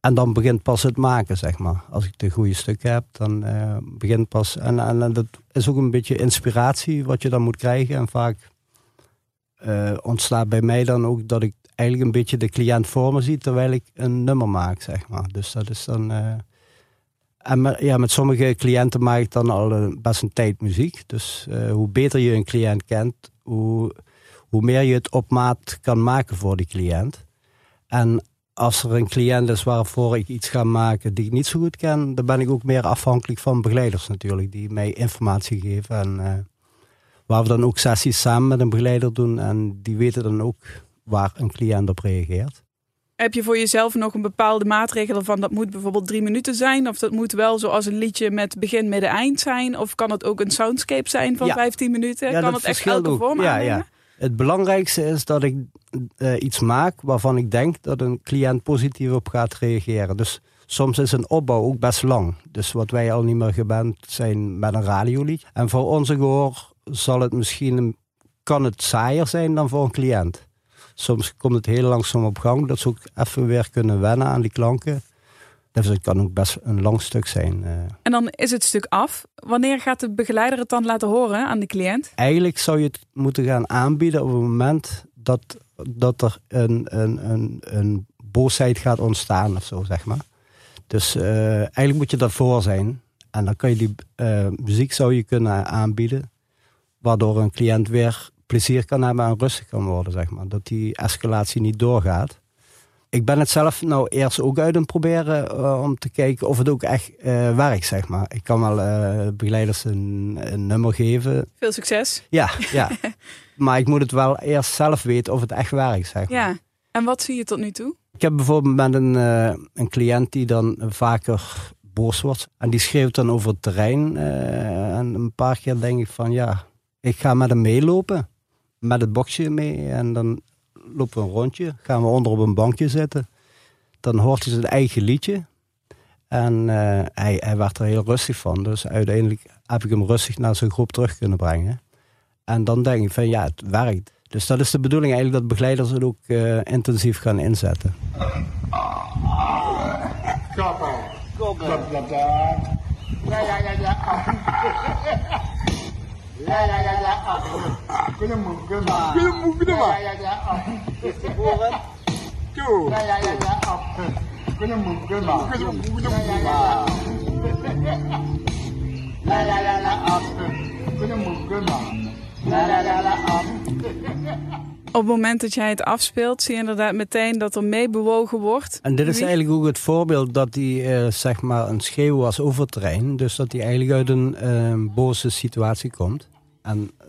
En dan begint pas het maken, zeg maar. Als ik de goede stukken heb, dan eh, begint pas. En, en, dat is ook een beetje inspiratie wat je dan moet krijgen. En vaak eh, ontstaat bij mij dan ook dat ik eigenlijk een beetje de cliënt voor me zie terwijl ik een nummer maak, zeg maar. Dus dat is dan. eh, en met, ja, met sommige cliënten maak ik dan al best een tijd muziek. Dus hoe beter je een cliënt kent, hoe, hoe meer je het op maat kan maken voor die cliënt. En als er een cliënt is waarvoor ik iets ga maken die ik niet zo goed ken, dan ben ik ook meer afhankelijk van begeleiders natuurlijk, die mij informatie geven. En eh, waar we dan ook sessies samen met een begeleider doen. En die weten dan ook waar een cliënt op reageert. Heb je voor jezelf nog een bepaalde maatregel van dat moet bijvoorbeeld drie minuten zijn? Of dat moet wel zoals een liedje met begin, midden, eind zijn? Of kan het ook een soundscape zijn van Ja. 15 minuten? Ja, kan het echt elke ook. vorm Ja, aannemen? ja. Het belangrijkste is dat ik eh, iets maak waarvan ik denk dat een cliënt positief op gaat reageren. Dus soms is een opbouw ook best lang. Dus wat wij al niet meer gewend zijn met een radiolied. En voor onze gehoor zal het misschien kan het saaier zijn dan voor een cliënt. Soms komt het heel langzaam op gang, dat ze ook even weer kunnen wennen aan die klanken. Dus het kan ook best een lang stuk zijn. eh. En dan is het stuk af. Wanneer gaat de begeleider het dan laten horen aan de cliënt? eigenlijk zou je het moeten gaan aanbieden op het moment dat, dat er een, een, een, een boosheid gaat ontstaan of zo, zeg maar. Dus eh, eigenlijk moet je daarvoor zijn. En dan kan je die eh, muziek zou je kunnen aanbieden, waardoor een cliënt weer plezier kan hebben en rustig kan worden, zeg maar. Dat die escalatie niet doorgaat. Ik ben het zelf nou eerst ook uit aan proberen eh, om te kijken of het ook echt eh, werkt, zeg maar. Ik kan wel eh, begeleiders een, een nummer geven Veel succes. ja, ja. maar ik moet het wel eerst zelf weten of het echt werkt, zeg maar. Ja. En wat zie je tot nu toe? Ik heb bijvoorbeeld met een, een cliënt die dan vaker boos wordt. En die schreeuwt dan over het terrein. en een paar keer denk ik van ja, ik ga met hem meelopen. Met het boxje mee. En dan lopen we een rondje. Gaan we onder op een bankje zitten. Dan hoort hij zijn eigen liedje. En eh, hij, hij werd er heel rustig van. Dus uiteindelijk heb ik hem rustig naar zijn groep terug kunnen brengen. En dan denk ik van ja, het werkt. Dus dat is de bedoeling eigenlijk dat begeleiders het ook eh, intensief gaan inzetten. Ja, ja, ja. Ja, ja, ja, ja. Kunnen moe, kunnen maar. Kunnen moe, kunnen maar. Ja, ja, ja. Toe. Ja, ja, ja, ja. Kunnen moe, kunnen maar. Kunnen moe, kunnen maar. Ja, ja, ja, ja. Kunnen moe, kunnen maar. Ja, ja, ja, ja. Op het moment dat jij het afspeelt, zie je inderdaad meteen dat er mee bewogen wordt. En dit is eigenlijk ook het voorbeeld dat hij eh, zeg maar een schreeuw was over het terrein. Dus dat hij eigenlijk uit een eh, boze situatie komt. En eh,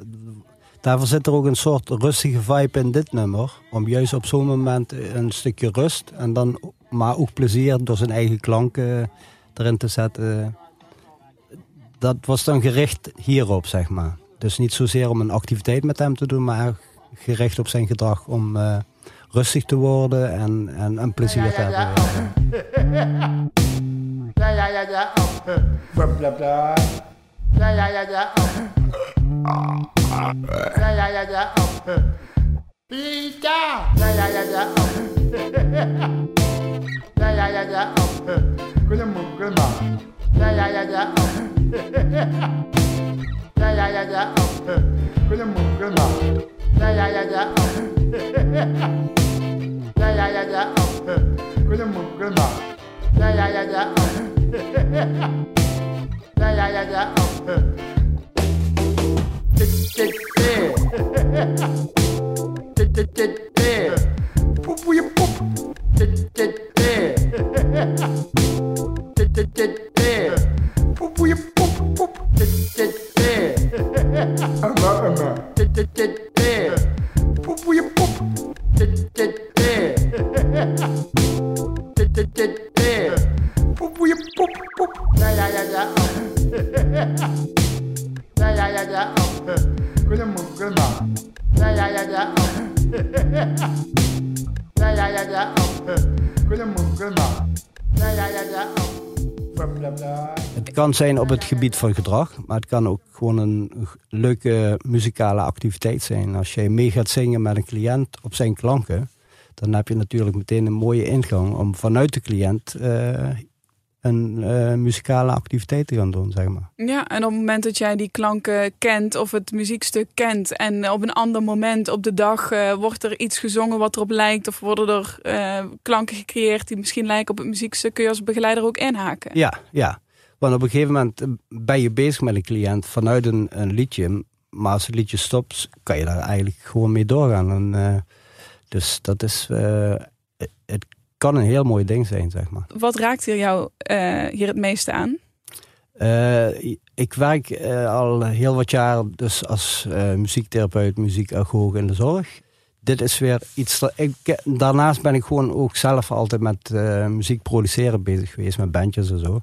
daarvoor zit er ook een soort rustige vibe in dit nummer. Om juist op zo'n moment een stukje rust en dan maar ook plezier door zijn eigen klanken erin te zetten. Dat was dan gericht hierop, zeg maar. Dus niet zozeer om een activiteit met hem te doen, maar gericht op zijn gedrag om eh, rustig te worden en, en, en plezier te hebben. Ja, ja, ja, ja. Bla, bla, bla. Ja, ja, ja, ja. Ja, ja, ja, ja. Pika. Ja, ja, ja, ja. Ja, ja, ja, ja. Kunnen moe, kunnen maar. Ja, ja, ja, ja. Ja, ja, ja, ja. Kunnen moe, kunnen maar. Ja, ja, ja, ja. Ja, ja, ja, ja. Kunnen moe, kunnen maar. Ja, ja, ja, ja. Ja, ja, Yeah, yeah, yeah, yeah. Oh. Tick, tick, tick. Tick, tick, tick, tick. Poop, poop. Tick, tick, tick. Tick, tick, tick. Kan zijn op het gebied van gedrag, maar het kan ook gewoon een leuke muzikale activiteit zijn. Als jij mee gaat zingen met een cliënt op zijn klanken, dan heb je natuurlijk meteen een mooie ingang om vanuit de cliënt eh, een eh, muzikale activiteit te gaan doen, zeg maar. Ja, en op het moment dat jij die klanken kent of het muziekstuk kent en op een ander moment op de dag eh, wordt er iets gezongen wat erop lijkt of worden er eh, klanken gecreëerd die misschien lijken op het muziekstuk, kun je als begeleider ook inhaken. Ja, ja. Want op een gegeven moment ben je bezig met een cliënt vanuit een, een liedje. Maar als het liedje stopt, kan je daar eigenlijk gewoon mee doorgaan. En, eh, dus dat is, eh, het- kan een heel mooi ding zijn, zeg maar. Wat raakt hier jou eh, hier het meeste aan? Ik werk al heel wat jaar dus als muziektherapeut, muziekagoog in de zorg. Dit is weer iets ik. Daarnaast ben ik gewoon ook zelf altijd met muziek produceren bezig geweest, met bandjes en zo.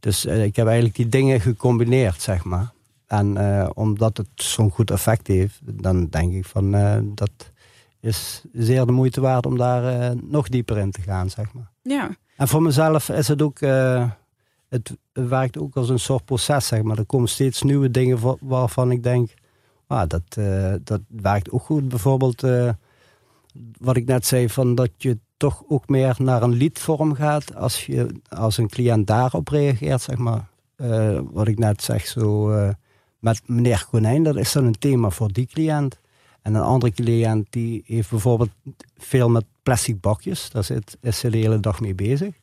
Dus eh, ik heb eigenlijk die dingen gecombineerd, zeg maar. En eh, omdat het zo'n goed effect heeft, dan denk ik van eh, dat is zeer de moeite waard om daar nog dieper in te gaan, zeg maar. Ja, En voor mezelf is het ook, het werkt ook als een soort proces, zeg maar. Er komen steeds nieuwe dingen wa- waarvan ik denk, ah, dat, dat werkt ook goed. Bijvoorbeeld, wat ik net zei, van dat je toch ook meer naar een liedvorm gaat als, je, als een cliënt daarop reageert, zeg maar. Eh, wat ik net zeg, zo eh, met meneer Konijn, dat is dan een thema voor die cliënt. En een andere cliënt die heeft bijvoorbeeld veel met plastic bakjes. Daar zit, is ze de hele dag mee bezig.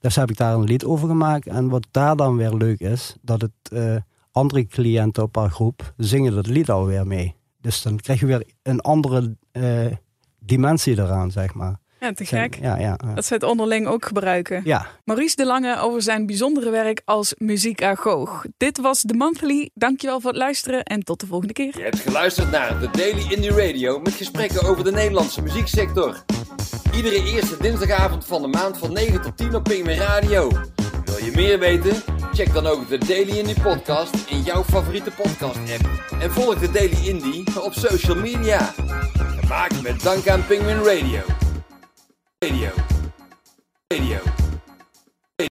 Dus heb ik daar een lied over gemaakt. En wat daar dan weer leuk is, dat het eh, andere cliënten op haar groep zingen dat lied alweer mee. Dus dan krijg je weer een andere dimensie eraan, zeg maar. Ja te gek. Ja, ja, ja. Dat ze het onderling ook gebruiken. ja. Maurice de Lange over zijn bijzondere werk als muziekagoog. Dit was The Monthly. Dankjewel voor het luisteren en tot de volgende keer. Je hebt geluisterd naar de Daily Indie Radio met gesprekken over de Nederlandse muzieksector. Iedere eerste dinsdagavond van de maand van 9 tot 10 op Pingwin Radio. Wil je meer weten? Check dan ook de Daily Indie podcast in jouw favoriete podcast app. En volg de Daily Indie op social media. Gemaakt met dank aan Penguin Radio. Radio. Radio.